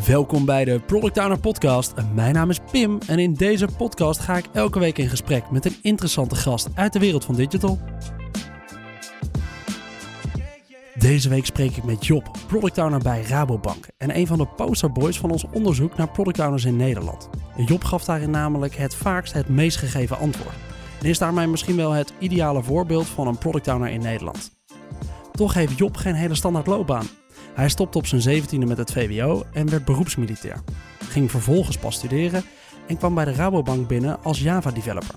Welkom bij de Product Owner Podcast. Mijn naam is Pim en in deze podcast ga ik elke week in gesprek met een interessante gast uit de wereld van digital. Deze week spreek ik met Job, Product Owner bij Rabobank en een van de posterboys van ons onderzoek naar Product Owners in Nederland. Job gaf daarin namelijk het vaakst het meest gegeven antwoord en is daarmee misschien wel het ideale voorbeeld van een Product Owner in Nederland. Toch heeft Job geen hele standaard loopbaan. Hij stopte op zijn 17e met het VWO en werd beroepsmilitair. Ging vervolgens pas studeren en kwam bij de Rabobank binnen als Java-developer.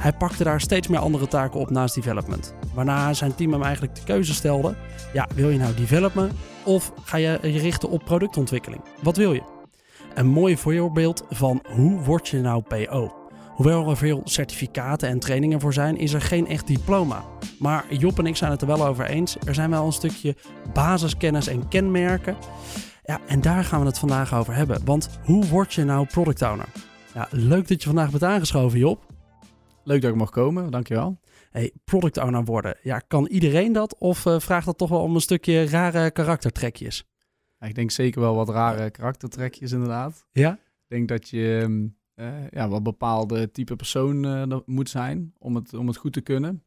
Hij pakte daar steeds meer andere taken op naast development. Waarna zijn team hem eigenlijk de keuze stelde: ja, wil je nou developen of ga je je richten op productontwikkeling? Wat wil je? Een mooi voorbeeld van hoe word je nou PO? Hoewel er veel certificaten en trainingen voor zijn, is er geen echt diploma. Maar Job en ik zijn het er wel over eens. Er zijn wel een stukje basiskennis en kenmerken. Ja, en daar gaan we het vandaag over hebben. Want hoe word je nou product owner? Ja, leuk dat je vandaag bent aangeschoven, Job. Leuk dat ik mag komen, dankjewel. Hey, product owner worden. Ja, kan iedereen dat? Of uh, vraagt dat toch wel om een stukje rare karaktertrekjes? Ja, ik denk zeker wel wat rare karaktertrekjes, inderdaad. Ja? Ik denk dat je uh, ja, wat bepaalde type persoon uh, moet zijn om het, om het goed te kunnen.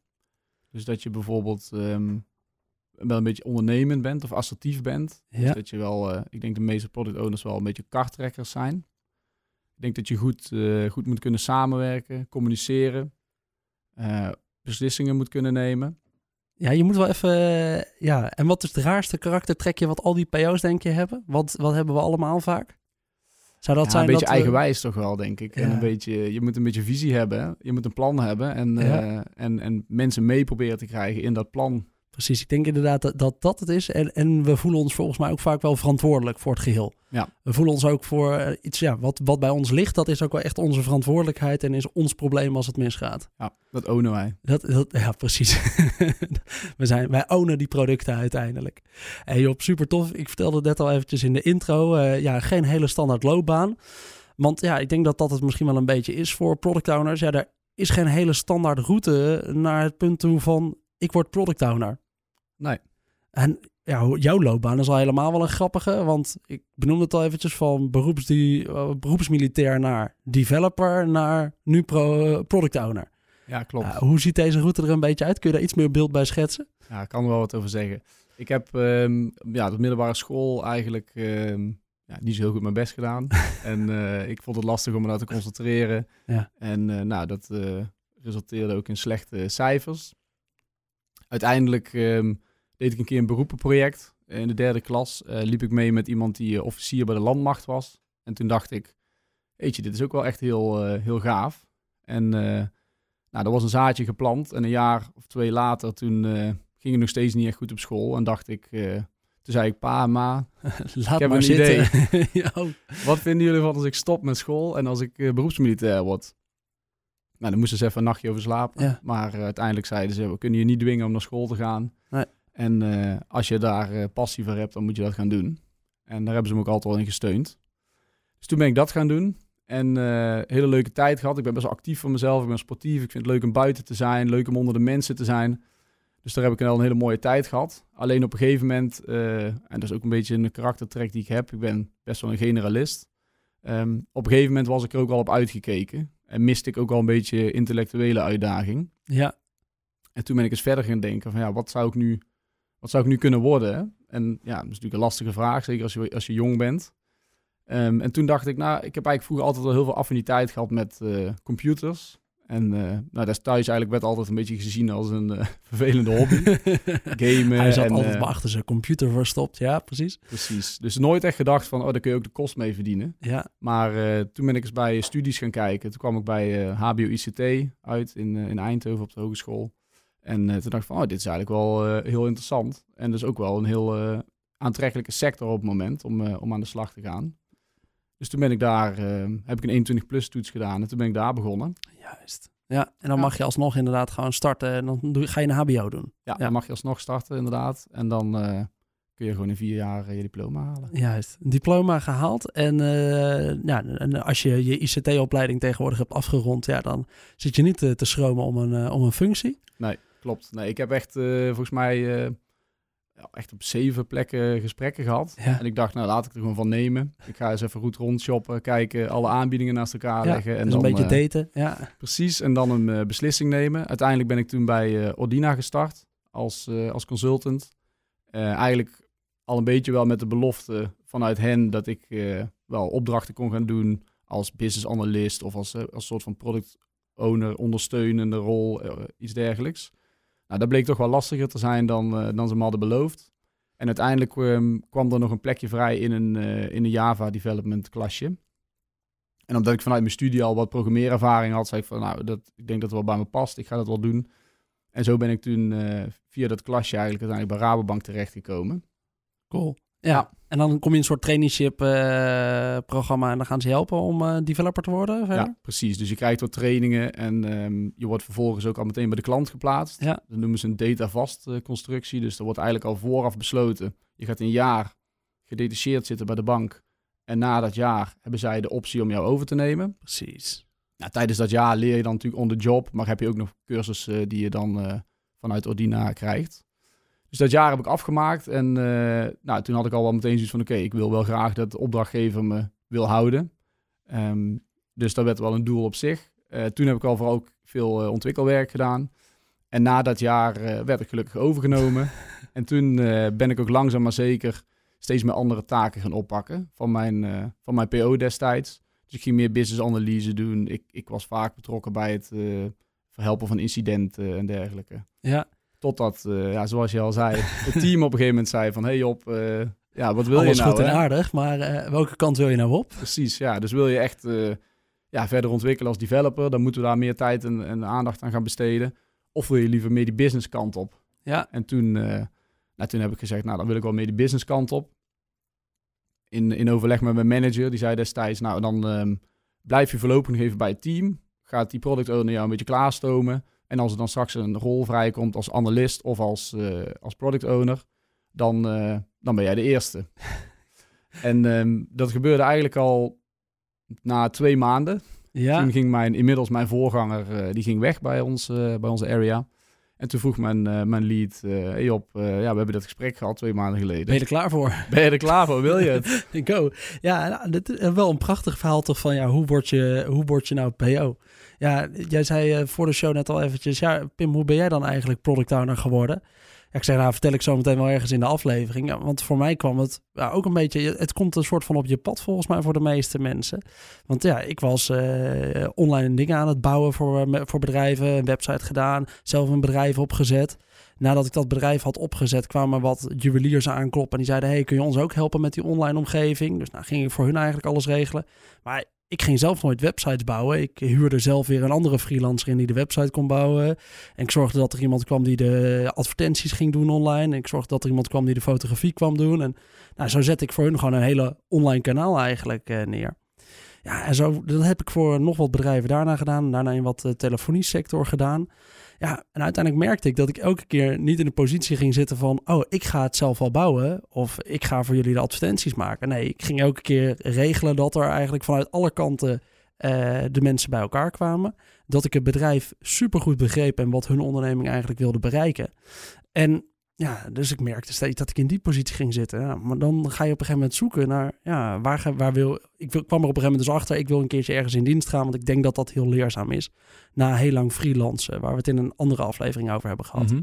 Dus dat je bijvoorbeeld um, wel een beetje ondernemend bent of assertief bent. Ja. Dus dat je wel, uh, ik denk de meeste product owners wel een beetje karttrekkers zijn. Ik denk dat je goed, goed moet kunnen samenwerken, communiceren, beslissingen moet kunnen nemen. Ja, je moet wel even. ja, en wat is het raarste karaktertrekje wat al die PO's denk je hebben? Wat, wat hebben we allemaal vaak? Zou dat ja, zijn een beetje eigenwijs toch wel, denk ik. Ja. En een beetje, je moet een beetje visie hebben. Je moet een plan hebben en, ja. uh, en, en mensen mee proberen te krijgen in dat plan. Precies, ik denk inderdaad dat dat, dat het is. En, en we voelen ons volgens mij ook vaak wel verantwoordelijk voor het geheel. Ja. We voelen ons ook voor uh, iets ja, wat, wat bij ons ligt. Dat is ook wel echt onze verantwoordelijkheid en is ons probleem als het misgaat. Ja, dat ownen wij. Dat, dat, ja, precies. we zijn, wij ownen die producten uiteindelijk. En Job, super tof. Ik vertelde net al eventjes in de intro. Uh, ja, geen hele standaard loopbaan. Want ja, ik denk dat dat het misschien wel een beetje is voor product owners. Ja, er is geen hele standaard route naar het punt toe van ik word product owner. Nee. En ja, jouw loopbaan is al helemaal wel een grappige. Want ik benoemde het al eventjes van beroeps die, uh, beroepsmilitair naar developer naar nu pro, product owner. Ja, klopt. Uh, hoe ziet deze route er een beetje uit? Kun je daar iets meer beeld bij schetsen? Ja, ik kan er wel wat over zeggen. Ik heb um, ja, de middelbare school eigenlijk um, ja, niet zo heel goed mijn best gedaan. en uh, ik vond het lastig om me nou te concentreren. Ja. En nou, dat resulteerde ook in slechte cijfers. Uiteindelijk um, deed ik een keer een beroepenproject. In de derde klas uh, liep ik mee met iemand die uh, officier bij de landmacht was. En toen dacht ik, weet je, dit is ook wel echt heel, uh, heel gaaf. En nou, er was een zaadje geplant. En een jaar of twee later, toen ging het nog steeds niet echt goed op school. En dacht ik, toen zei ik, pa, ma, Laat ik heb maar een zitten. idee. Wat vinden jullie van als ik stop met school en als ik beroepsmilitair word? Nou, dan moesten ze even een nachtje over slapen. Ja. Maar uh, uiteindelijk zeiden ze, we kunnen je niet dwingen om naar school te gaan. Nee. En uh, als je daar uh, passie voor hebt, dan moet je dat gaan doen. En daar hebben ze me ook altijd wel in gesteund. Dus toen ben ik dat gaan doen. En hele leuke tijd gehad. Ik ben best wel actief voor mezelf. Ik ben sportief. Ik vind het leuk om buiten te zijn. Leuk om onder de mensen te zijn. Dus daar heb ik wel een hele mooie tijd gehad. Alleen op een gegeven moment, en dat is ook een beetje een karaktertrek die ik heb. Ik ben best wel een generalist. Um, op een gegeven moment was ik er ook al op uitgekeken. En miste ik ook al een beetje intellectuele uitdaging. Ja. En toen ben ik eens verder gaan denken van ja, wat zou ik nu, wat zou ik nu kunnen worden? En ja, dat is natuurlijk een lastige vraag, zeker als je, als je jong bent. Um, en toen dacht ik, nou, ik heb eigenlijk vroeger altijd wel heel veel affiniteit gehad met uh, computers. En uh, nou, dat is thuis eigenlijk werd altijd een beetje gezien als een uh, vervelende hobby. Gamen. Hij zat en, altijd maar achter zijn computer verstopt, ja, precies. Precies. Dus nooit echt gedacht van, oh, daar kun je ook de kost mee verdienen. Ja. Maar toen ben ik eens bij studies gaan kijken. Toen kwam ik bij HBO ICT uit in, in Eindhoven op de hogeschool. En toen dacht ik van, oh, dit is eigenlijk wel heel interessant. En dus ook wel een heel aantrekkelijke sector op het moment om, om aan de slag te gaan. Dus toen ben ik daar, heb ik een 21 plus toets gedaan en toen ben ik daar begonnen. Juist. Ja, en dan ja. mag je alsnog inderdaad gewoon starten en dan ga je een HBO doen. Ja, ja, dan mag je alsnog starten inderdaad. En dan uh, kun je gewoon in vier jaar uh, je diploma halen. Juist, een diploma gehaald. En, uh, ja, en als je je ICT-opleiding tegenwoordig hebt afgerond, ja, dan zit je niet te, te schromen om een, om een functie. Nee, klopt. Nee, ik heb echt volgens mij ja, echt op zeven plekken gesprekken gehad. Ja. En ik dacht, nou laat ik er gewoon van nemen. Ik ga eens even goed rondshoppen, kijken, alle aanbiedingen naast elkaar Ja, leggen. En dus een dan, beetje eh, daten. Ja. Precies, en dan een eh, beslissing nemen. Uiteindelijk ben ik toen bij eh, Ordina gestart als, eh, als consultant. Eh, eigenlijk al een beetje wel met de belofte vanuit hen dat ik eh, wel opdrachten kon gaan doen als business analyst of als, eh, als soort van product owner, ondersteunende rol, eh, iets dergelijks. Nou, dat bleek toch wel lastiger te zijn dan, eh, dan ze me hadden beloofd. En uiteindelijk ehm, kwam er nog een plekje vrij in een, eh, in een Java development klasje. En omdat ik vanuit mijn studie al wat programmeerervaring had, zei ik van nou, dat, ik denk dat het wel bij me past. Ik ga dat wel doen. En zo ben ik toen eh, via dat klasje eigenlijk uiteindelijk bij Rabobank terechtgekomen. Cool. Ja. En dan kom je in een soort traineeship eh, programma en dan gaan ze helpen om eh, developer te worden. Verder? Ja, precies. Dus je krijgt wat trainingen en ehm, je wordt vervolgens ook al meteen bij de klant geplaatst. Ja. Dat noemen ze een data-vast eh, constructie. Dus er wordt eigenlijk al vooraf besloten. Je gaat een jaar gedetacheerd zitten bij de bank. En na dat jaar hebben zij de optie om jou over te nemen. Precies. Nou, tijdens dat jaar leer je dan natuurlijk on the job, maar heb je ook nog cursussen die je dan vanuit Ordina krijgt. Dus dat jaar heb ik afgemaakt en eh, nou, toen had ik al wel meteen zoiets van oké, ik wil wel graag dat de opdrachtgever me wil houden. Ehm, dus dat werd wel een doel op zich. Eh, toen heb ik al vooral ook veel eh, ontwikkelwerk gedaan. En na dat jaar werd ik gelukkig overgenomen. en toen ben ik ook langzaam maar zeker steeds meer andere taken gaan oppakken van mijn, van mijn PO destijds. Dus ik ging meer business analyse doen. Ik, ik was vaak betrokken bij het verhelpen van incidenten en dergelijke. Ja. Totdat, eh, ja, zoals je al zei, het team op een gegeven moment zei van... Hey Job, eh, ja, wat wil Alles je nou? goed en aardig, maar eh, welke kant wil je nou op? Precies, ja. Dus wil je echt ja, verder ontwikkelen als developer... dan moeten we daar meer tijd en, en aandacht aan gaan besteden. Of wil je liever meer die business kant op? Ja. En toen, nou, toen heb ik gezegd, nou, dan wil ik wel meer die business kant op. In, in overleg met mijn manager, die zei destijds, nou, dan ehm, blijf je voorlopig nog even bij het team. Gaat die product owner jou een beetje klaarstomen. En als er dan straks een rol vrijkomt als analist of als, eh, als product owner, dan, eh, dan ben jij de eerste. en ehm, dat gebeurde eigenlijk al na twee maanden. Ja. Toen ging mijn, inmiddels mijn voorganger, eh, die ging weg bij, ons, bij onze area. En toen vroeg mijn, eh, mijn lead, eh hey Job, eh, ja, we hebben dat gesprek gehad twee maanden geleden. Ben je er klaar voor? Ben je er klaar voor? Wil je het? Go. Ja, nou, dit is wel een prachtig verhaal toch van ja, hoe word je, hoe word je nou PO? Ja, jij zei voor de show net al eventjes, ja, Pim, hoe ben jij dan eigenlijk product owner geworden? Ik zeg, nou, vertel ik zo meteen wel ergens in de aflevering. Ja, want voor mij kwam het ja, ook een beetje, het komt een soort van op je pad volgens mij voor de meeste mensen. Want ja, ik was eh, online dingen aan het bouwen voor, eh, voor bedrijven, een website gedaan, zelf een bedrijf opgezet. Nadat ik dat bedrijf had opgezet, kwamen wat juweliers aankloppen. En die zeiden, hey, kun je ons ook helpen met die online omgeving? Dus nou ging ik voor hun eigenlijk alles regelen. Maar ik ging zelf nooit websites bouwen. Ik huurde zelf weer een andere freelancer in die de website kon bouwen. En ik zorgde dat er iemand kwam die de advertenties ging doen online. En ik zorgde dat er iemand kwam die de fotografie kwam doen. En nou, zo zet ik voor hun gewoon een hele online kanaal eigenlijk eh, neer. Ja, en zo, dat heb ik voor nog wat bedrijven daarna gedaan. Daarna in wat uh, telefoniesector gedaan. Ja, en uiteindelijk merkte ik dat ik elke keer niet in de positie ging zitten van... oh, ik ga het zelf wel bouwen of ik ga voor jullie de advertenties maken. Nee, ik ging elke keer regelen dat er eigenlijk vanuit alle kanten uh, de mensen bij elkaar kwamen. Dat ik het bedrijf supergoed begreep en wat hun onderneming eigenlijk wilde bereiken. En ja, dus ik merkte steeds dat ik in die positie ging zitten. Ja, maar dan ga je op een gegeven moment zoeken naar, ja, waar, waar wil... Ik wil, kwam er op een gegeven moment dus achter, ik wil een keertje ergens in dienst gaan, want ik denk dat dat heel leerzaam is. Na heel lang freelancen, waar we het in een andere aflevering over hebben gehad. Mhm.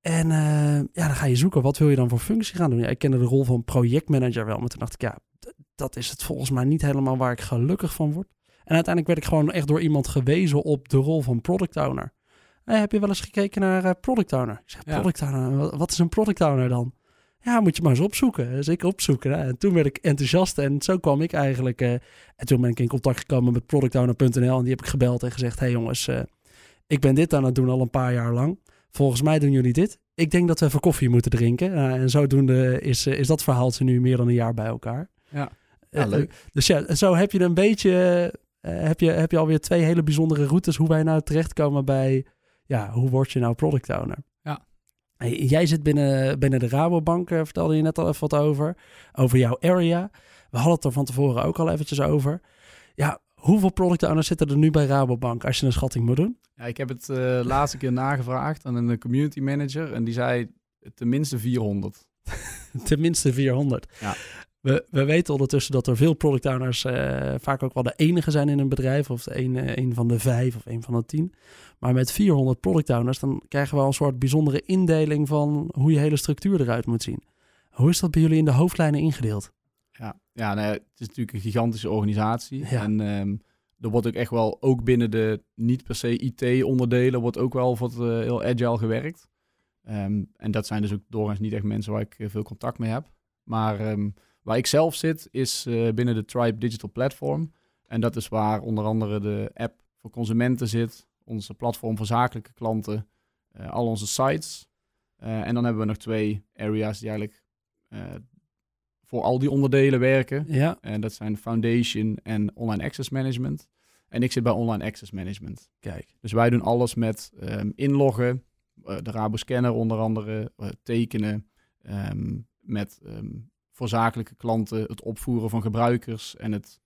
En uh, ja, dan ga je zoeken, wat wil je dan voor functie gaan doen? Ja, ik kende de rol van projectmanager wel, maar toen dacht ik, ja, dat is het volgens mij niet helemaal waar ik gelukkig van word. En uiteindelijk werd ik gewoon echt door iemand gewezen op de rol van product owner. Hey, heb je wel eens gekeken naar uh, product owner? Ik zeg, product ja. owner, wat is een product owner dan? Ja, moet je maar eens opzoeken. Dus ik opzoeken. Hè? En toen werd ik enthousiast en zo kwam ik eigenlijk... Uh, en toen ben ik in contact gekomen met productowner.nl en die heb ik gebeld en gezegd... hey jongens, uh, ik ben dit aan het doen al een paar jaar lang. Volgens mij doen jullie dit. Ik denk dat we even koffie moeten drinken. en zodoende is, is dat verhaaltje nu meer dan een jaar bij elkaar. Ja, ja leuk. dus ja, zo heb je een beetje... heb, je, heb je alweer twee hele bijzondere routes hoe wij nou terechtkomen bij ja, hoe word je nou product owner? Ja. Hey, jij zit binnen, binnen de Rabobank, uh, vertelde je net al even wat over. Over jouw area. We hadden het er van tevoren ook al eventjes over. Ja, hoeveel product owners zitten er nu bij Rabobank als je een schatting moet doen? Ja, ik heb het uh, laatste keer nagevraagd aan een community manager. En die zei tenminste 400. tenminste 400. Ja. We, we weten ondertussen dat er veel product owners uh, vaak ook wel de enige zijn in een bedrijf. Of een, uh, een van de vijf of een van de tien. Maar met 400 product owners dan krijgen we al een soort bijzondere indeling van hoe je hele structuur eruit moet zien. Hoe is dat bij jullie in de hoofdlijnen ingedeeld? Ja, ja nou, het is natuurlijk een gigantische organisatie. Ja. En um, er wordt ook echt wel, ook binnen de niet per se IT-onderdelen, wordt ook wel wat uh, heel agile gewerkt. Um, en dat zijn dus ook doorgaans niet echt mensen waar ik veel contact mee heb. Maar um, waar ik zelf zit, is uh, binnen de Tribe Digital Platform. En dat is waar onder andere de app voor consumenten zit, onze platform voor zakelijke klanten, uh, al onze sites. Uh, en dan hebben we nog twee areas die eigenlijk voor al die onderdelen werken. Ja. En dat zijn Foundation en Online Access Management. En ik zit bij Online Access Management. Kijk. Dus wij doen alles met um, inloggen, de Rabo Scanner onder andere, tekenen, um, met um, voor zakelijke klanten het opvoeren van gebruikers en het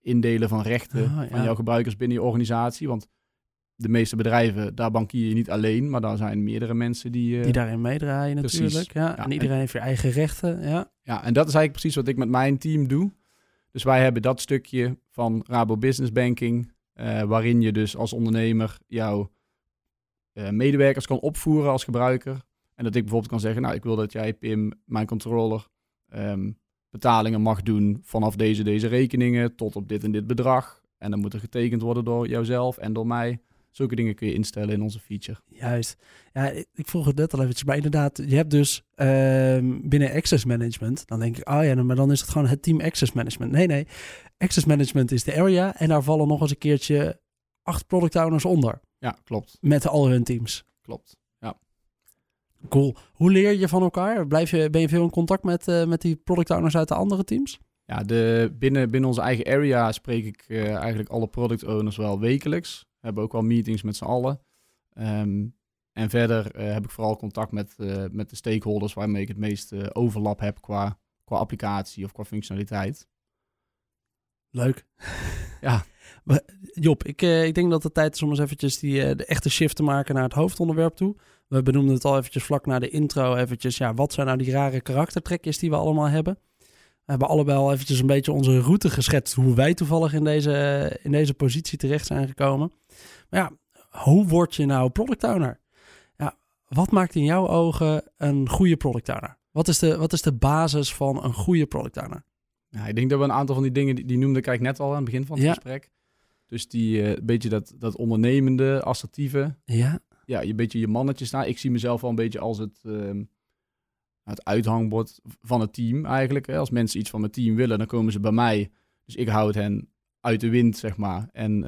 indelen van rechten Ah, ja. van jouw gebruikers binnen je organisatie. Want de meeste bedrijven, daar bankier je niet alleen, maar daar zijn meerdere mensen die... Uh, Die daarin meedraaien natuurlijk. Ja. Ja, En iedereen heeft weer eigen rechten. Ja. Ja, en dat is eigenlijk precies wat ik met mijn team doe. Dus wij hebben dat stukje van Rabo Business Banking, uh, waarin je dus als ondernemer jouw uh, medewerkers kan opvoeren als gebruiker. En dat ik bijvoorbeeld kan zeggen, nou, ik wil dat jij, Pim, mijn controller, um, betalingen mag doen vanaf deze, deze rekeningen tot op dit en dit bedrag. En dan moet er getekend worden door jouzelf en door mij. Zulke dingen kun je instellen in onze feature. Juist. Ja, ik vroeg het net al eventjes, maar inderdaad, je hebt dus uh, binnen Access Management, dan denk ik, oh ja, maar dan is het gewoon het team Access Management. Nee, nee, Access Management is de area en daar vallen nog eens een keertje acht product owners onder. Ja, klopt. Met al hun teams. Klopt. Cool. Hoe leer je van elkaar? Blijf je, ben je veel in contact met, uh, met die product owners uit de andere teams? Ja, de, binnen, binnen onze eigen area spreek ik uh, eigenlijk alle product owners wel wekelijks. We hebben ook wel meetings met z'n allen. Um, en verder uh, heb ik vooral contact met, met de stakeholders waarmee ik het meest uh, overlap heb qua, qua applicatie of qua functionaliteit. Leuk. Ja. Job, ik, ik denk dat het tijd is om eens eventjes die, de echte shift te maken naar het hoofdonderwerp toe. We benoemden het al eventjes vlak na de intro. Eventjes, ja, wat zijn nou die rare karaktertrekjes die we allemaal hebben? We hebben allebei al eventjes een beetje onze route geschetst. Hoe wij toevallig in deze, in deze positie terecht zijn gekomen. Maar ja, hoe word je nou product owner? Ja, wat maakt in jouw ogen een goede product owner? Wat is de, wat is de basis van een goede product owner? Ja, ik denk dat we een aantal van die dingen, die, die noemde ik eigenlijk net al aan het begin van het Ja. gesprek. Dus die uh, beetje dat, dat ondernemende, assertieve. Ja, Ja, je beetje je mannetje staan. Ik zie mezelf wel een beetje als het, ehm, het uithangbord van het team eigenlijk. Hè. Als mensen iets van mijn team willen, dan komen ze bij mij. Dus ik hou het hen uit de wind, zeg maar. En uh,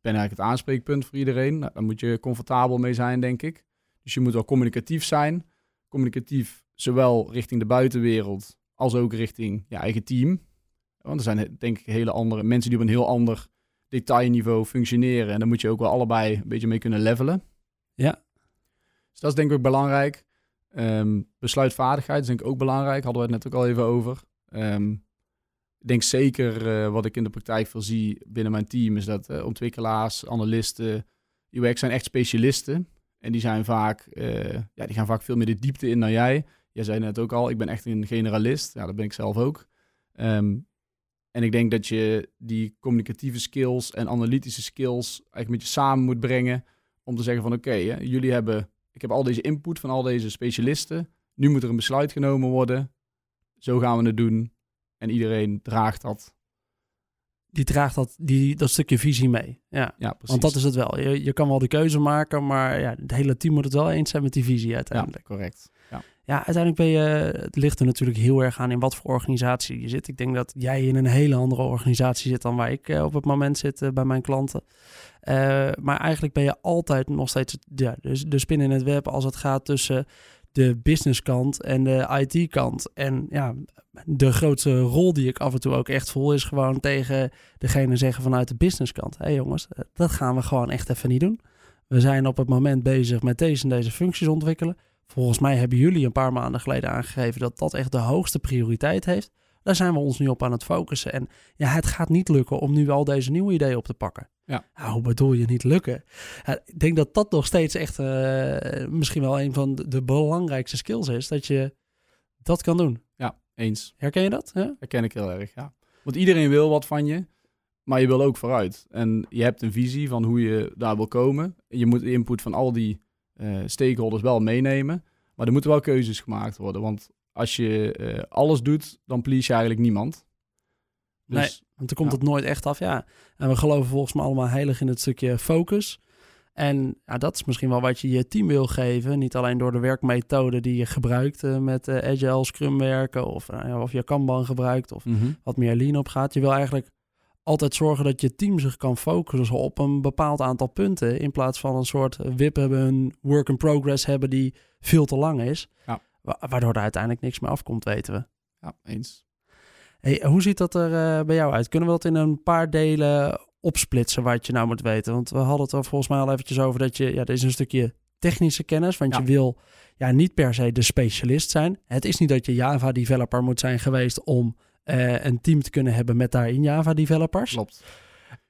ben eigenlijk het aanspreekpunt voor iedereen. Nou, daar moet je comfortabel mee zijn, denk ik. Dus je moet wel communicatief zijn. Communicatief zowel richting de buitenwereld als ook richting je eigen team. Want er zijn denk ik hele andere mensen die op een heel ander detailniveau functioneren. En daar moet je ook wel allebei een beetje mee kunnen levelen. Ja. Dus dat is denk ik ook belangrijk. Um, besluitvaardigheid is denk ik ook belangrijk. Hadden we het net ook al even over. Um, ik denk zeker uh, wat ik in de praktijk veel zie binnen mijn team... is dat uh, ontwikkelaars, analisten, UX zijn echt specialisten. En die zijn vaak, uh, ja, die gaan vaak veel meer de diepte in dan jij. Jij zei net ook al, ik ben echt een generalist. Ja, dat ben ik zelf ook. Um, en ik denk dat je die communicatieve skills en analytische skills eigenlijk met je samen moet brengen om te zeggen van oké, okay, jullie hebben, ik heb al deze input van al deze specialisten. Nu moet er een besluit genomen worden. Zo gaan we het doen. En iedereen draagt dat. Die draagt dat, die, dat stukje visie mee. Ja, ja precies. Want dat is het wel. Je, je kan wel de keuze maken, maar ja, het hele team moet het wel eens zijn met die visie uiteindelijk. Ja, correct. Ja. Uiteindelijk ben je, het ligt er natuurlijk heel erg aan in wat voor organisatie je zit. Ik denk dat jij in een hele andere organisatie zit dan waar ik uh, op het moment zit uh, bij mijn klanten. Uh, maar eigenlijk ben je altijd nog steeds ja, dus de spin in het web als het gaat tussen de businesskant en de IT-kant. En ja, de grootste rol die ik af en toe ook echt voel is gewoon tegen degene zeggen vanuit de businesskant. Hé hey jongens, dat gaan we gewoon echt even niet doen. We zijn op het moment bezig met deze en deze functies ontwikkelen. Volgens mij hebben jullie een paar maanden geleden aangegeven dat dat echt de hoogste prioriteit heeft. Daar zijn we ons nu op aan het focussen. En ja, het gaat niet lukken om nu al deze nieuwe ideeën op te pakken. Ja. Nou, hoe bedoel je niet lukken? Ja, ik denk dat dat nog steeds echt eh, misschien wel een van de, de belangrijkste skills is. Dat je dat kan doen. Ja, eens. Herken je dat? Ja? Herken ik heel erg, ja. Want iedereen wil wat van je, maar je wil ook vooruit. En je hebt een visie van hoe je daar wil komen. Je moet de input van al die eh, stakeholders wel meenemen. Maar er moeten wel keuzes gemaakt worden. Want als je eh, alles doet, dan please je eigenlijk niemand. Dus, Nee. Want dan komt Ja. het nooit echt af, ja. En we geloven volgens mij allemaal heilig in het stukje focus. En ja, dat is misschien wel wat je je team wil geven. Niet alleen door de werkmethode die je gebruikt eh, met Agile, Scrum werken... Of, of je Kanban gebruikt of Mhm. wat meer lean op gaat. Je wil eigenlijk altijd zorgen dat je team zich kan focussen op een bepaald aantal punten... in plaats van een soort WIP hebben, een work in progress hebben die veel te lang is. Ja. Wa- waardoor er uiteindelijk niks meer afkomt, weten we. Ja, eens. Hey, hoe ziet dat er eh, bij jou uit? Kunnen we dat in een paar delen opsplitsen wat je nou moet weten? Want we hadden het er volgens mij al eventjes over dat je... Ja, dit is een stukje technische kennis, want Ja. je wil ja, niet per se de specialist zijn. Het is niet dat je Java-developer moet zijn geweest om eh, een team te kunnen hebben met daarin Java-developers. Klopt.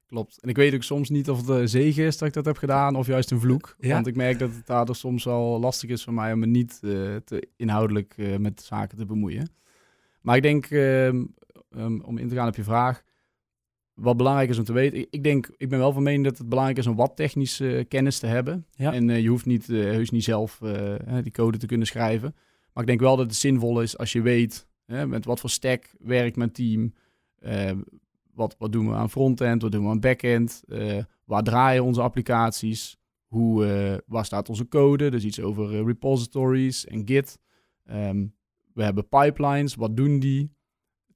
Klopt. En ik weet ook soms niet of het een zegen is dat ik dat heb gedaan of juist een vloek. Ja. Want ik merk dat het daardoor soms wel lastig is voor mij om me niet eh, te inhoudelijk eh, met zaken te bemoeien. Maar ik denk, ehm, ehm, om in te gaan op je vraag, wat belangrijk is om te weten. Ik, denk, ik ben wel van mening dat het belangrijk is om wat technische kennis te hebben. Ja. En je hoeft niet, heus niet zelf die code te kunnen schrijven. Maar ik denk wel dat het zinvol is als je weet hè, met wat voor stack werkt mijn team. Eh, wat, wat doen we aan frontend, wat doen we aan backend, eh, waar draaien onze applicaties, hoe, eh, waar staat onze code, dus iets over repositories en Git. Ehm, we hebben pipelines, wat doen die?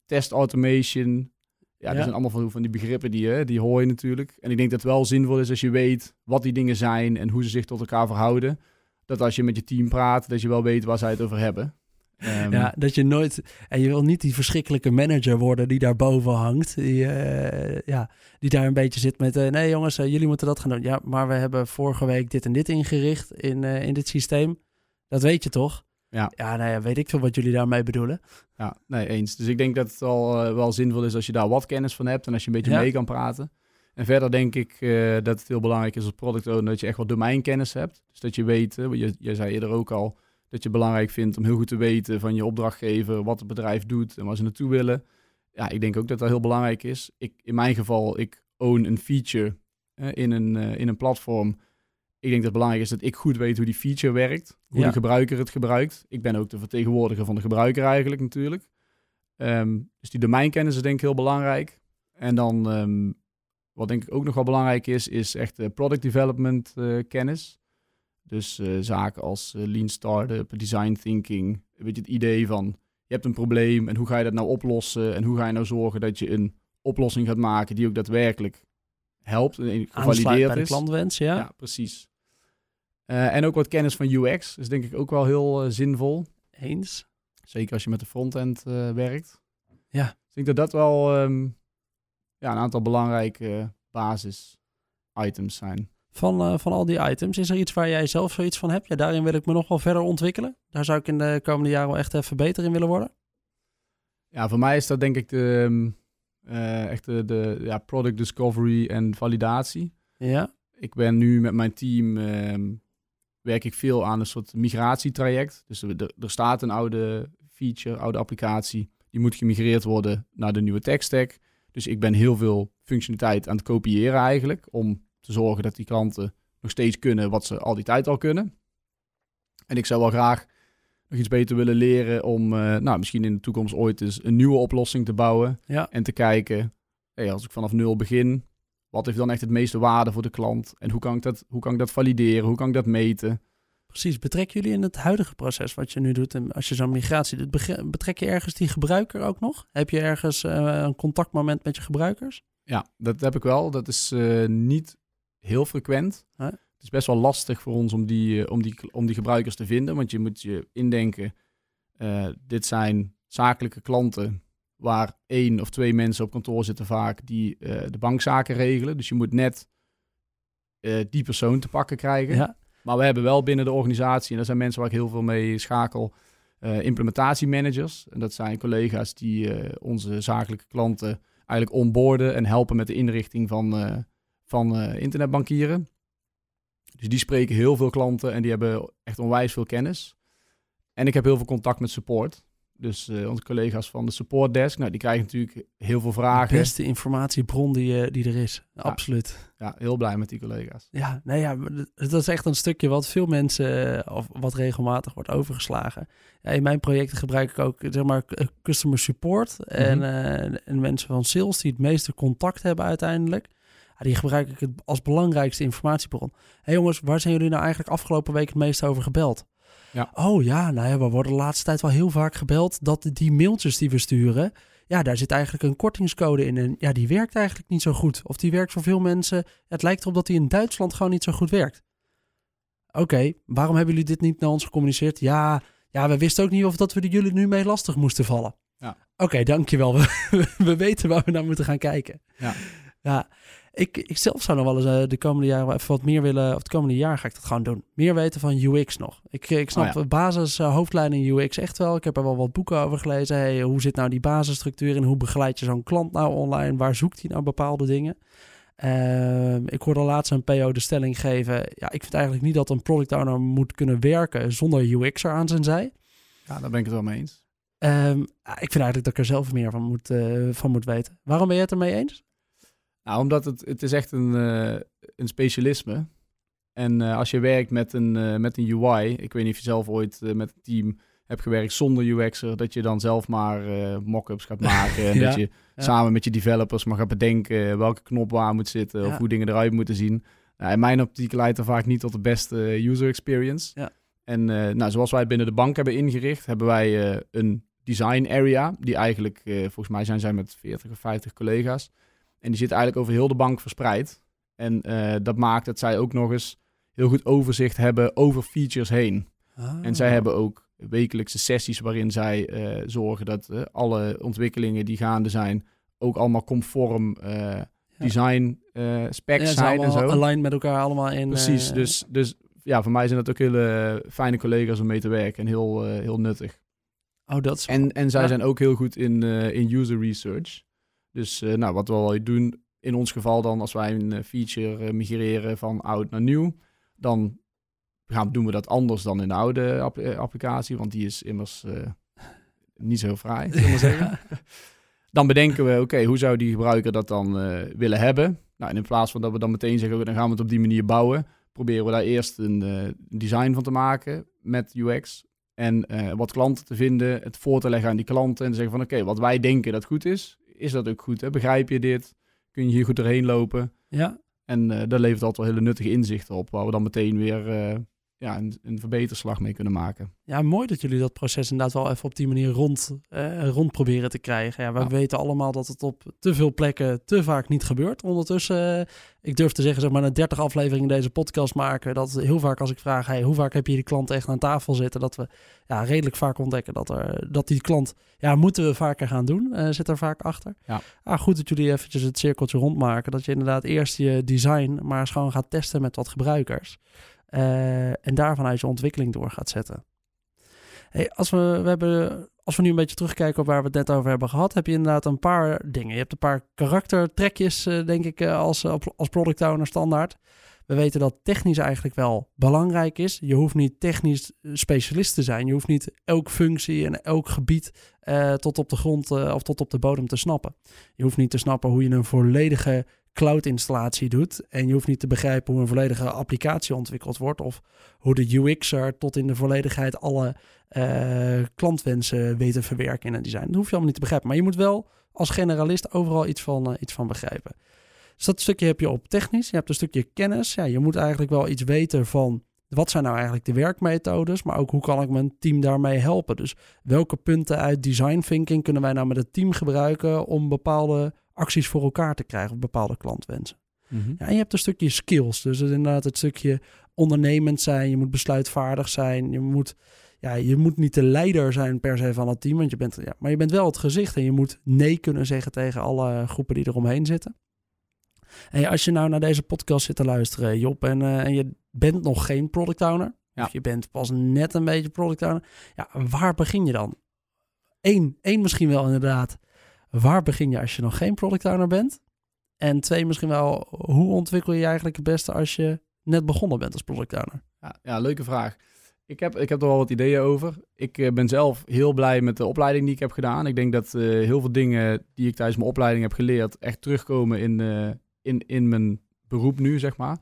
Test automation. Ja, dat zijn allemaal van, die begrippen die, die hoor je natuurlijk. En ik denk dat het wel zinvol is als je weet wat die dingen zijn en hoe ze zich tot elkaar verhouden. Dat als je met je team praat, dat je wel weet waar zij het over hebben. Ehm, Ja, dat je nooit... En je wil niet die verschrikkelijke manager worden die daar boven hangt. Die, eh, ja, die daar een beetje zit met... eh, nee jongens, eh, jullie moeten dat gaan doen. Ja, maar we hebben vorige week dit en dit ingericht in, in dit systeem. Dat weet je toch? Ja. Ja, nou ja, weet ik veel wat jullie daarmee bedoelen. Ja, nee, eens. Dus ik denk dat het al wel zinvol is als je daar wat kennis van hebt en als je een beetje Ja. mee kan praten. En verder denk ik dat het heel belangrijk is als product owner dat je echt wat domeinkennis hebt. Dus dat je weet, je, jij zei eerder ook al, dat je belangrijk vindt om heel goed te weten van je opdrachtgever wat het bedrijf doet en waar ze naartoe willen. Ja, ik denk ook dat dat heel belangrijk is. Ik, in mijn geval, ik own een feature eh, in, een, eh, in een platform. Ik denk dat het belangrijk is dat ik goed weet hoe die feature werkt, hoe Ja. de gebruiker het gebruikt. Ik ben ook de vertegenwoordiger van de gebruiker eigenlijk natuurlijk. Ehm, dus die domeinkennis is denk ik heel belangrijk. En dan, ehm, wat denk ik ook nog wel belangrijk is, is echt product development eh, kennis. Dus eh, zaken als eh, lean startup, design thinking. Een beetje het idee van, je hebt een probleem en hoe ga je dat nou oplossen? En hoe ga je nou zorgen dat je een oplossing gaat maken die ook daadwerkelijk helpt en gevalideerd bij de is. klantwens, ja. Ja, precies. Eh, en ook wat kennis van UX is denk ik ook wel heel zinvol. Eens. Zeker als je met de frontend werkt. Ja. Dus ik denk dat dat wel ehm, ja, een aantal belangrijke basis items zijn. Van, eh, van al die items, is er iets waar jij zelf zoiets van hebt? Ja, daarin wil ik me nog wel verder ontwikkelen. Daar zou ik in de komende jaren wel echt even beter in willen worden. Ja, voor mij is dat denk ik de, eh, echt de, de ja, product discovery en validatie. Ja, Ik ben nu met mijn team, ehm, werk ik veel aan een soort migratietraject. Dus er, er staat een oude feature, oude applicatie, die moet gemigreerd worden naar de nieuwe tech stack. Dus ik ben heel veel functionaliteit aan het kopiëren eigenlijk, om te zorgen dat die klanten nog steeds kunnen wat ze al die tijd al kunnen. En ik zou wel graag nog iets beter willen leren om, eh, nou, misschien in de toekomst ooit eens een nieuwe oplossing te bouwen. ja. En te kijken, hey, als ik vanaf nul begin, wat heeft dan echt het meeste waarde voor de klant? En hoe kan ik dat, hoe kan ik dat valideren? Hoe kan ik dat meten? Precies, betrekken jullie in het huidige proces wat je nu doet, en als je zo'n migratie doet, betrek je ergens die gebruiker ook nog? Heb je ergens eh, een contactmoment met je gebruikers? Ja, dat heb ik wel. Dat is eh, niet heel frequent. Het is best wel lastig voor ons om die, eh, om, die, om die gebruikers te vinden. Want je moet je indenken, eh, dit zijn zakelijke klanten waar één of twee mensen op kantoor zitten vaak die eh, de bankzaken regelen. Dus je moet net die persoon te pakken krijgen. Ja, Maar we hebben wel binnen de organisatie, en daar zijn mensen waar ik heel veel mee schakel, implementatiemanagers. En dat zijn collega's die onze zakelijke klanten eigenlijk onboorden en helpen met de inrichting van, van internetbankieren. Dus die spreken heel veel klanten en die hebben echt onwijs veel kennis. En ik heb heel veel contact met support. Dus uh, onze collega's van de support desk, nou, die krijgen natuurlijk heel veel vragen. De beste informatiebron die, uh, die er is, absoluut. Ja, heel blij met die collega's. Ja, nee, ja, dat is echt een stukje wat veel mensen, of wat regelmatig wordt overgeslagen. Ja, in mijn projecten gebruik ik ook, zeg maar, customer support. Mm -hmm. en, en mensen van sales die het meeste contact hebben uiteindelijk. Die gebruik ik als belangrijkste informatiebron. Hé hey jongens, waar zijn jullie nou eigenlijk afgelopen week het meest over gebeld? Ja. Oh ja, nou ja, we worden de laatste tijd wel heel vaak gebeld dat die mailtjes die we sturen, ja, daar zit eigenlijk een kortingscode in. En ja, die werkt eigenlijk niet zo goed. Of die werkt voor veel mensen. Het lijkt erop dat die in Duitsland gewoon niet zo goed werkt. Oké, waarom hebben jullie dit niet naar ons gecommuniceerd? Ja, ja, we wisten ook niet of dat we jullie nu mee lastig moesten vallen. Ja. Oké, dankjewel. We, we weten waar we naar moeten gaan kijken. Ja. Ja, ik, ik zelf zou nog wel eens uh, de komende jaren even wat meer willen, of het komende jaar ga ik dat gewoon doen. Meer weten van UX nog. Ik, ik snap oh, basis, uh, hoofdlijnen UX echt wel. Ik heb er wel wat boeken over gelezen. Hey, hoe zit nou die basisstructuur en hoe begeleid je zo'n klant nou online? Waar zoekt hij nou bepaalde dingen? Uh, ik hoorde laatst een PO de stelling geven. Ja, ik vind eigenlijk niet dat een product owner moet kunnen werken zonder UX er aan zijn zij. Ja, daar ben ik het wel mee eens. Um, ik vind eigenlijk dat ik er zelf meer van moet, uh, van moet weten. Waarom ben je het ermee eens? Nou, omdat het, het is echt een, uh, een specialisme. En uh, als je werkt met een, uh, met een UI, ik weet niet of je zelf ooit met een team hebt gewerkt zonder UX'er, dat je dan zelf maar mock-ups gaat maken. En ja, dat je ja. samen met je developers maar gaat bedenken welke knop waar moet zitten ja. of hoe dingen eruit moeten zien. Nou, in mijn optiek leidt er vaak niet tot de beste user experience. En nou, zoals wij het binnen de bank hebben ingericht, hebben wij een design area, die eigenlijk, volgens mij zijn zij met 40 of 50 collega's. En die zit eigenlijk over heel de bank verspreid. En uh, dat maakt dat zij ook nog eens heel goed overzicht hebben over features heen. Ah. En zij hebben ook wekelijkse sessies waarin zij uh, zorgen dat uh, alle ontwikkelingen die gaande zijn ook allemaal conform ja. design specs ja, zijn en zo. Aligned met elkaar allemaal in. Precies, dus, dus ja, voor mij zijn dat ook hele fijne collega's om mee te werken en heel, heel nuttig. Oh, dat is... En, en zij zijn ook heel goed in, in user research. Dus uh, nou, wat we wel doen, in ons geval dan, als wij een eh, feature uh, migreren van oud naar nieuw, dan gaan, doen we dat anders dan in de oude app applicatie, want die is immers niet zo fraai, zullen we zeggen. dan bedenken we, oké, hoe zou die gebruiker dat dan willen hebben? Nou, en in plaats van dat we dan meteen zeggen, dan gaan we het op die manier bouwen, proberen we daar eerst een design van te maken met UX. En wat klanten te vinden, het voor te leggen aan die klanten en te zeggen van oké, wat wij denken dat goed is, is dat ook goed? Hè? Begrijp je dit? Kun je hier goed doorheen lopen? Ja. En uh, dat levert altijd wel hele nuttige inzichten op, waar we dan meteen weer uh, ja, een, een verbeterslag mee kunnen maken. Ja, mooi dat jullie dat proces inderdaad wel even op die manier rond, uh, rond proberen te krijgen. Ja, we weten allemaal dat het op te veel plekken te vaak niet gebeurt. Ondertussen, uh, ik durf te zeggen, zeg maar, na 30 afleveringen deze podcast maken, dat heel vaak als ik vraag, hey, hoe vaak heb je die klant echt aan tafel zitten, dat we ja, redelijk vaak ontdekken dat, er, dat die klant, ja, moeten we vaker gaan doen, uh, zit er vaak achter. Ja. Ah, goed dat jullie eventjes het cirkeltje rondmaken, dat je inderdaad eerst je design maar eens gewoon gaat testen met wat gebruikers. Uh, en daarvan uit je ontwikkeling door gaat zetten. Hey, als, we, we hebben, als we nu een beetje terugkijken op waar we het net over hebben gehad, heb je inderdaad een paar dingen. Je hebt een paar karaktertrekjes, uh, denk ik, uh, als, als product owner standaard. We weten dat technisch eigenlijk wel belangrijk is. Je hoeft niet technisch specialist te zijn. Je hoeft niet elke functie en elk gebied tot op de grond of tot op de bodem te snappen. Je hoeft niet te snappen hoe je een volledige cloud-installatie doet. En je hoeft niet te begrijpen hoe een volledige applicatie ontwikkeld wordt. Of hoe de UX'er tot in de volledigheid alle uh, klantwensen weet te verwerken in een design. Dat hoef je allemaal niet te begrijpen. Maar je moet wel als generalist overal iets van, uh, iets van begrijpen. Dus dat stukje heb je op technisch. Je hebt een stukje kennis. Ja, je moet eigenlijk wel iets weten van wat zijn nou eigenlijk de werkmethodes, maar ook hoe kan ik mijn team daarmee helpen. Dus welke punten uit design thinking kunnen wij nou met het team gebruiken om bepaalde acties voor elkaar te krijgen op bepaalde klantwensen. Mm ja, en je hebt een stukje skills. Dus het inderdaad het stukje ondernemend zijn. Je moet besluitvaardig zijn. Je moet, ja, je moet niet de leider zijn per se van het team. Want je bent, ja, maar je bent wel het gezicht. En je moet nee kunnen zeggen tegen alle groepen die eromheen zitten. En als je nou naar deze podcast zit te luisteren, Job, en, uh, en je bent nog geen product owner. Ja. Of je bent pas net een beetje product owner. Ja, waar begin je dan? Eén, één misschien wel inderdaad. Waar begin je als je nog geen product owner bent? En twee, misschien wel, hoe ontwikkel je je eigenlijk het beste als je net begonnen bent als product owner? Ja, ja, leuke vraag. Ik heb, ik heb er wel wat ideeën over. Ik eh, ben zelf heel blij met de opleiding die ik heb gedaan. Ik denk dat eh, heel veel dingen die ik tijdens mijn opleiding heb geleerd... echt terugkomen in, eh, in, in mijn beroep nu, zeg maar.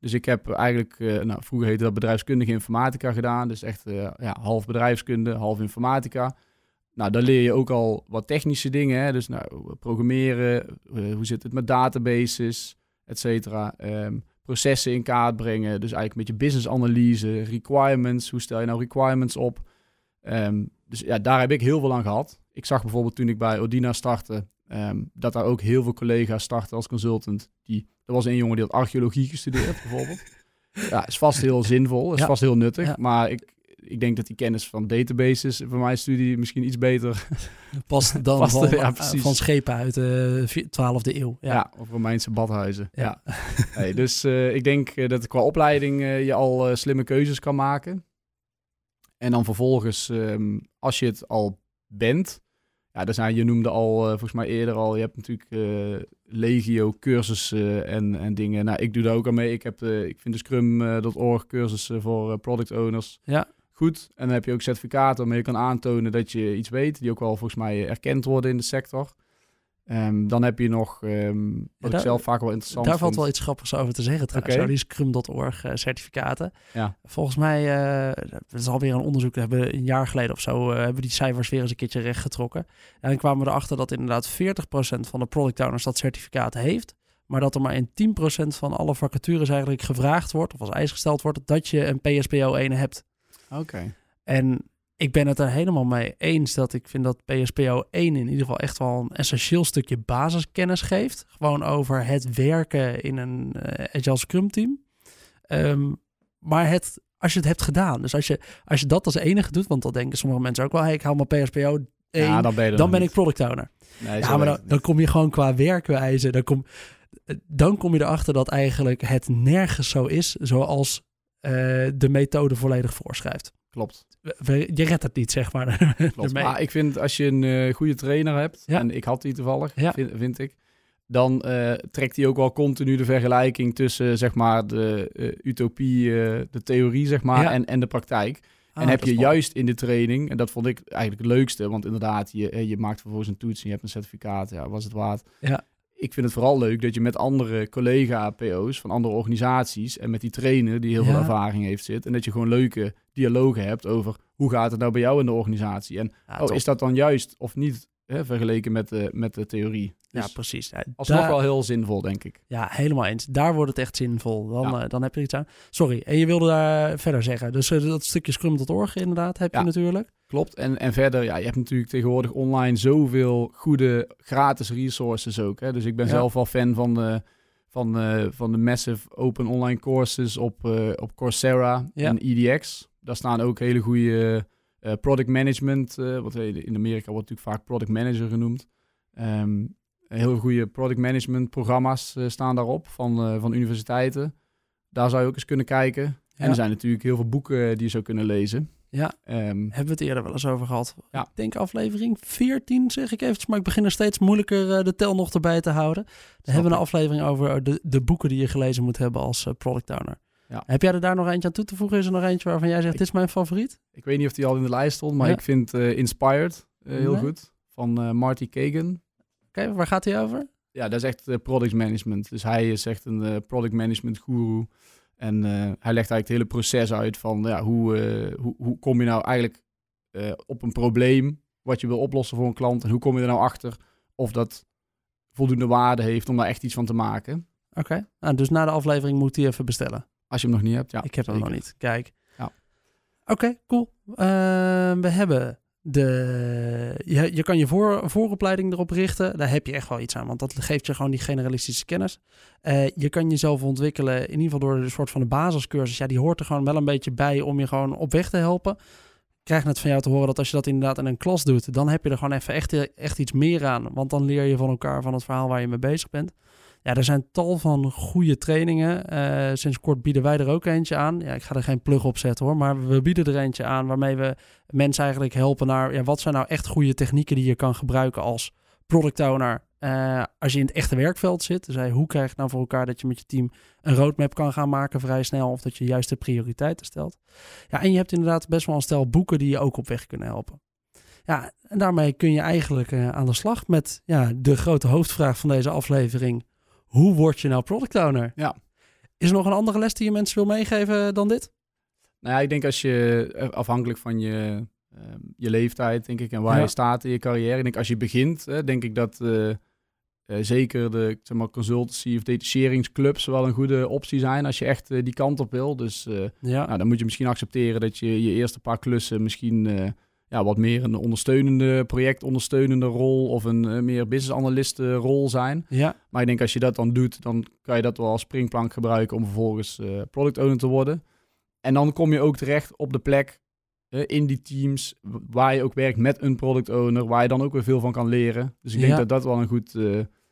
Dus ik heb eigenlijk, nou, vroeger heette dat bedrijfskundige informatica gedaan. Dus echt ja, half bedrijfskunde, half informatica. Nou, dan leer je ook al wat technische dingen. Hè? Dus nou, programmeren, eh, hoe zit het met databases, et cetera. Ehm, processen in kaart brengen. Dus eigenlijk een beetje business analyse, requirements. Hoe stel je nou requirements op? Ehm, dus ja, daar heb ik heel veel aan gehad. Ik zag bijvoorbeeld toen ik bij Odina startte, ehm, dat daar ook heel veel collega's starten als consultant. Die, er was een jongen die had archeologie gestudeerd bijvoorbeeld. Ja, is vast heel zinvol, is Ja. vast heel nuttig. Ja. Maar ik, ik denk dat die kennis van databases voor mijn studie misschien iets beter Past dan Past, van, ja, eh, van schepen uit de vi- 12e eeuw. Ja, Ja. of Romeinse badhuizen. Ja. Ja. Nee, dus eh, ik denk eh, dat qua opleiding eh, je al eh, slimme keuzes kan maken. En dan vervolgens, ehm, als je het al bent, ja, dan zijn, je noemde al, eh, volgens mij eerder al, je hebt natuurlijk eh, legio cursussen en, en dingen. Nou, ik doe daar ook aan mee. Ik, heb, eh, ik vind de Scrum.org cursussen voor eh, product owners Ja. Goed. En dan heb je ook certificaten waarmee je kan aantonen dat je iets weet, die ook wel volgens mij erkend worden in de sector. Ehm, dan heb je nog, ehm, wat daar- ik zelf vaak wel interessant Daar valt wel iets grappigs over te zeggen trouwens. Zo, die Scrum.org eh, certificaten. Ja. Volgens mij, eh dat is alweer een onderzoek, we hebben een jaar geleden of zo, eh, hebben die cijfers weer eens een keertje rechtgetrokken. En dan kwamen we erachter dat inderdaad 40% van de product owners dat certificaat heeft. Maar dat er maar in 10% van alle vacatures eigenlijk gevraagd wordt, of als eis gesteld wordt, dat je een PSPO 1 hebt. Oké. En ik ben het er helemaal mee eens dat ik vind dat PSPO 1 in ieder geval echt wel een essentieel stukje basiskennis geeft. Gewoon over het werken in een eh, Agile Scrum team. Ehm, maar het, als je het hebt gedaan, dus als je, als je dat als enige doet, want dan denken sommige mensen ook wel, hey, ik haal mijn PSPO 1, Ja, dan ben dan ik product owner. Nee, Ja, maar dan, dan kom je gewoon qua werkwijze, dan kom, dan kom je erachter dat eigenlijk het nergens zo is zoals eh, de methode volledig voorschrijft. Klopt. Je redt het niet, zeg maar. Klopt. Maar ik vind als je een eh, goede trainer hebt, Ja. en ik had die toevallig, Ja. vind, vind ik, dan eh, trekt hij ook wel continu de vergelijking tussen zeg maar de eh, utopie, eh, de theorie zeg maar, Ja. en, en de praktijk. Ah, en heb je juist in de training, en dat vond ik eigenlijk het leukste, want inderdaad, je, eh, je maakt vervolgens een toets en je hebt een certificaat, ja, was het waard. Ja. Ik vind het vooral leuk dat je met andere collega-PO's van andere organisaties en met die trainer die heel Ja. veel ervaring heeft zit, en dat je gewoon leuke dialogen hebt over hoe gaat het nou bij jou in de organisatie en Ja, oh, is dat dan juist of niet hè, vergeleken met de, met de theorie? ja, Dus precies. Ja, alsnog daar- wel heel zinvol, denk ik. ja, helemaal eens. Daar wordt het echt zinvol. Dan, Ja. eh, dan heb je iets aan. Sorry, en je wilde daar verder zeggen. Dus eh, dat stukje scrum.org inderdaad heb je natuurlijk. Klopt. En, en verder, ja, je hebt natuurlijk tegenwoordig online zoveel goede gratis resources ook. Hè? Dus ik ben zelf wel fan van de, van, van de massive open online courses op, op Coursera en EDX. Daar staan ook hele goede eh, product management, eh, wat in Amerika wordt natuurlijk vaak product manager genoemd. Ehm, heel goede product management programma's eh, staan daarop van, van universiteiten. Daar zou je ook eens kunnen kijken. Ja. En er zijn natuurlijk heel veel boeken die je zou kunnen lezen. Ja. Ehm, Hebben we het eerder wel eens over gehad. Ja. Ik denk aflevering 14, zeg ik eventjes. Maar ik begin er steeds moeilijker de tel nog erbij te houden. Dan hebben we een aflevering over de, de boeken die je gelezen moet hebben als product owner. Ja. Heb jij er daar nog eentje aan toe te voegen? Is er nog eentje waarvan jij zegt, Ik- dit is mijn favoriet? Ik weet niet of die al in de lijst stond, maar Ja. ik vind eh, Inspired eh, heel Nee. goed. Van eh, Marty Kagan. Oké, waar gaat hij over? Ja, dat is echt product management. Dus hij is echt een product management guru. En hij legt eigenlijk het hele proces uit van ja, hoe, hoe, hoe kom je nou eigenlijk op een probleem wat je wil oplossen voor een klant. En hoe kom je er nou achter of dat voldoende waarde heeft om daar echt iets van te maken. Oké, nou, dus na de aflevering moet hij even bestellen. Als je hem nog niet hebt, ja. ik heb hem nog niet. Kijk. Ja. Oké, cool. Ehm, we hebben de... Je, je kan je voor, vooropleiding erop richten. Daar heb je echt wel iets aan, want dat geeft je gewoon die generalistische kennis. Eh, je kan jezelf ontwikkelen, in ieder geval door een soort van de basiscursus. Ja, die hoort er gewoon wel een beetje bij om je gewoon op weg te helpen. Ik krijg net van jou te horen dat als je dat inderdaad in een klas doet, dan heb je er gewoon even echt, echt iets meer aan. Want dan leer je van elkaar van het verhaal waar je mee bezig bent. Ja, er zijn tal van goede trainingen. Eh, sinds kort bieden wij er ook eentje aan. Ja, ik ga er geen plug op zetten hoor, maar we bieden er eentje aan waarmee we mensen eigenlijk helpen naar ja, wat zijn nou echt goede technieken die je kan gebruiken als product owner uh, als je in het echte werkveld zit. Dus hoe krijg je nou voor elkaar dat je met je team een roadmap kan gaan maken vrij snel of dat je juist de prioriteiten stelt. Ja, en je hebt inderdaad best wel een stel boeken die je ook op weg kunnen helpen. Ja, en daarmee kun je eigenlijk uh, aan de slag met ja, de grote hoofdvraag van deze aflevering hoe word je nou product owner? Ja. Is er nog een andere les die je mensen wil meegeven dan dit? Nou ja, ik denk als je eh, afhankelijk van je, ehm, je leeftijd, denk ik, en waar je staat in je carrière. Ik denk als je begint, hè, denk ik dat uh, zeker de zeg maar, consultancy of detacheringsclubs wel een goede optie zijn als je echt die kant op wil. Dus ja. nou, dan moet je misschien accepteren dat je je eerste paar klussen misschien ja, wat meer een ondersteunende, projectondersteunende rol of een uh, meer business analyst rol zijn. Ja. Maar ik denk als je dat dan doet, dan kan je dat wel als springplank gebruiken om vervolgens uh, product owner te worden. En dan kom je ook terecht op de plek uh, in die teams waar je ook werkt met een product owner, waar je dan ook weer veel van kan leren. Dus ik denk dat dat wel een goed,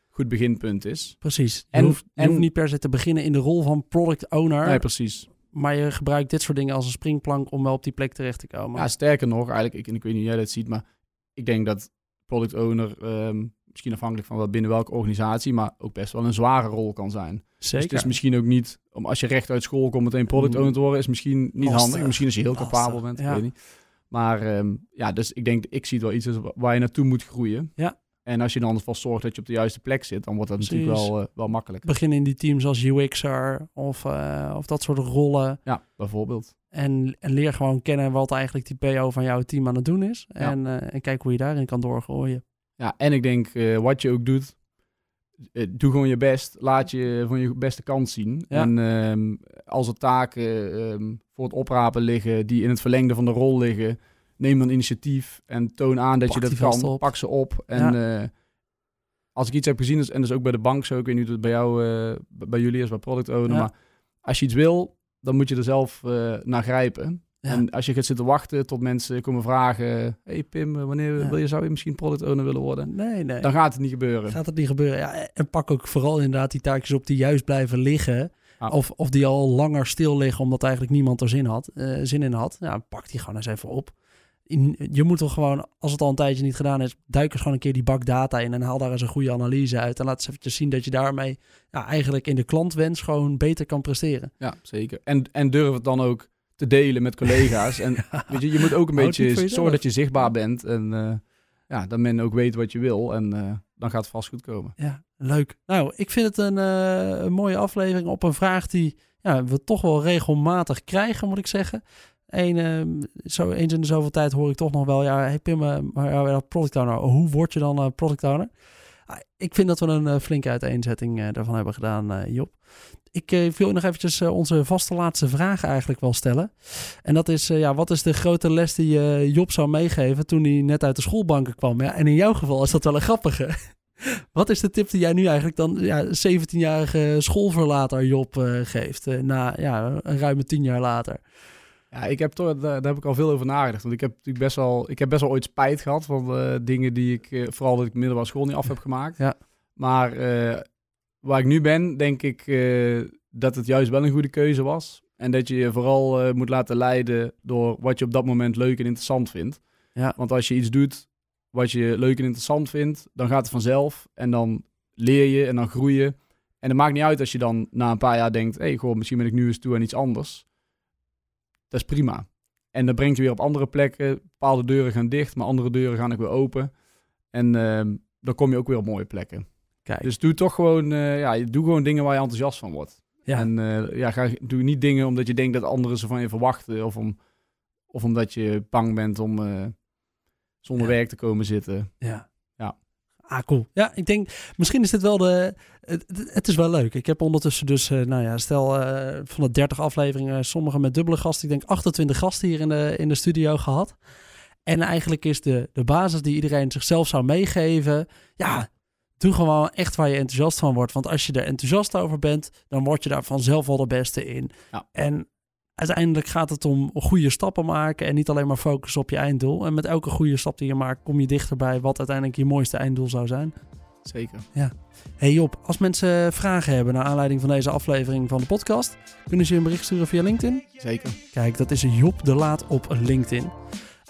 goed beginpunt is. Precies. Je, en, hoeft, je en, hoeft niet per se te beginnen in de rol van product owner. Nee, precies. Maar je gebruikt dit soort dingen als een springplank om wel op die plek terecht te komen. Ja, sterker nog, eigenlijk, ik, ik weet niet hoe jij dat ziet, maar ik denk dat product owner, um, misschien afhankelijk van wat binnen welke organisatie, maar ook best wel een zware rol kan zijn. Zeker. Dus het is misschien ook niet, om als je recht uit school komt meteen product owner te worden, is misschien niet handig. Misschien als je heel capabel bent, ja. ik weet niet. Maar um, ja, dus ik denk, ik zie het wel iets waar je naartoe moet groeien. Ja. En als je dan vast zorgt dat je op de juiste plek zit, dan wordt dat natuurlijk wel, uh, wel makkelijk. Begin in die teams als UX'er of, uh, of dat soort rollen. Ja, bijvoorbeeld. En, en, leer gewoon kennen wat eigenlijk die PO van jouw team aan het doen is. En, uh, en kijk hoe je daarin kan doorgooien. Ja, en ik denk wat je ook doet, doe gewoon je best. Laat je van je beste kant zien. Ja. En um, als er taken um, voor het oprapen liggen die in het verlengde van de rol liggen neem dan initiatief en toon aan dat pak je dat kan. Pak ze op. En ja. uh, als ik iets heb gezien, en dus ook bij de bank zo, ik weet niet hoe het bij jou, uh, bij jullie is, bij product owner, ja. maar als je iets wil, dan moet je er zelf uh, naar grijpen. Ja. En als je gaat zitten wachten tot mensen komen vragen, hey Pim, wanneer wil je, zou je misschien product owner willen worden? Nee, nee. Dan gaat het niet gebeuren. Gaat het niet gebeuren, ja. En pak ook vooral inderdaad die taakjes op die juist blijven liggen. Of, of die al langer stil liggen omdat eigenlijk niemand er zin, had, zin in had. Ja, pak die gewoon eens even op je moet toch gewoon, als het al een tijdje niet gedaan is, duik eens gewoon een keer die bak data in en haal daar eens een goede analyse uit. En laat eens eventjes zien dat je daarmee ja, eigenlijk in de klantwens gewoon beter kan presteren. Ja, zeker. En, en durf het dan ook te delen met collega's. En ja. weet je, je moet ook een beetje zorgen dat je zichtbaar bent en uh, ja, dat men ook weet wat je wil. En uh, dan gaat het vast goed komen. Ja, leuk. Nou, ik vind het een, uh, een mooie aflevering op een vraag die ja, we toch wel regelmatig krijgen, moet ik zeggen. Een, uh, zo, eens in de zoveel tijd hoor ik toch nog wel, ja, hey Pim, uh, maar ja, product owner, hoe word je dan uh, product owner? Ah, ik vind dat we een flinke uiteenzetting daarvan hebben gedaan, Job. Ik wil nog eventjes onze vaste laatste vraag eigenlijk wel stellen. En dat is, ja, wat is de grote les die Job zou meegeven toen hij net uit de schoolbanken kwam? Ja, en in jouw geval is dat wel een grappige. Wat is de tip die jij nu eigenlijk dan ja, 17-jarige schoolverlater Job geeft? na ja, een ruime 10 jaar later. Ja, ik heb toch, daar, heb ik al veel over nagedacht. Want ik heb natuurlijk best wel, ik heb best wel ooit spijt gehad van uh, dingen die ik, uh, vooral dat ik middelbare school niet af heb gemaakt. Ja. Maar uh, waar ik nu ben, denk ik dat het juist wel een goede keuze was. En dat je je vooral moet laten leiden door wat je op dat moment leuk en interessant vindt. Ja. Want als je iets doet wat je leuk en interessant vindt, dan gaat het vanzelf. En dan leer je en dan groei je. En het maakt niet uit als je dan na een paar jaar denkt, hé, hey, goh, misschien ben ik nu eens toe aan iets anders. Dat is prima. En dat brengt je weer op andere plekken. Bepaalde deuren gaan dicht, maar andere deuren gaan ook weer open. En uh, dan kom je ook weer op mooie plekken. Kijk. Dus doe toch gewoon, uh, ja, doe gewoon dingen waar je enthousiast van wordt. Ja. En uh, ja, ga, doe niet dingen omdat je denkt dat anderen ze van je verwachten. Of, om, of omdat je bang bent om uh, zonder ja. werk te komen zitten. Ja. Ah, cool. Ja, ik denk, misschien is dit wel de. Het, het is wel leuk. Ik heb ondertussen dus, uh, nou ja, stel uh, van de 30 afleveringen, sommige met dubbele gasten. Ik denk 28 gasten hier in de, in de studio gehad. En eigenlijk is de, de basis die iedereen zichzelf zou meegeven. Ja, doe gewoon echt waar je enthousiast van wordt. Want als je er enthousiast over bent, dan word je daar vanzelf wel de beste in. Ja. En uiteindelijk gaat het om goede stappen maken en niet alleen maar focussen op je einddoel. En met elke goede stap die je maakt, kom je dichterbij wat uiteindelijk je mooiste einddoel zou zijn. Zeker. Hey Job, als mensen vragen hebben naar aanleiding van deze aflevering van de podcast, kunnen ze je een bericht sturen via LinkedIn? Zeker. Kijk, dat is Job de Laat op LinkedIn.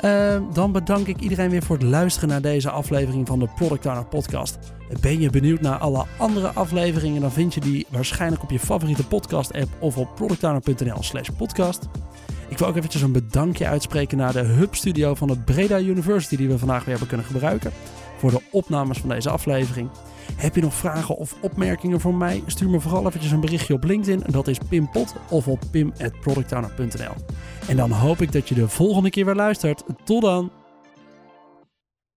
Uh, dan bedank ik iedereen weer voor het luisteren naar deze aflevering van de Product Owner Podcast. Ben je benieuwd naar alle andere afleveringen? Dan vind je die waarschijnlijk op je favoriete podcast-app of op productowner.nl/slash podcast. Ik wil ook eventjes een bedankje uitspreken naar de Hub Studio van de Breda University, die we vandaag weer hebben kunnen gebruiken voor de opnames van deze aflevering. Heb je nog vragen of opmerkingen voor mij? Stuur me vooral eventjes een berichtje op LinkedIn. Dat is Pim Pot of op pim.productowner.nl. En dan hoop ik dat je de volgende keer weer luistert. Tot dan!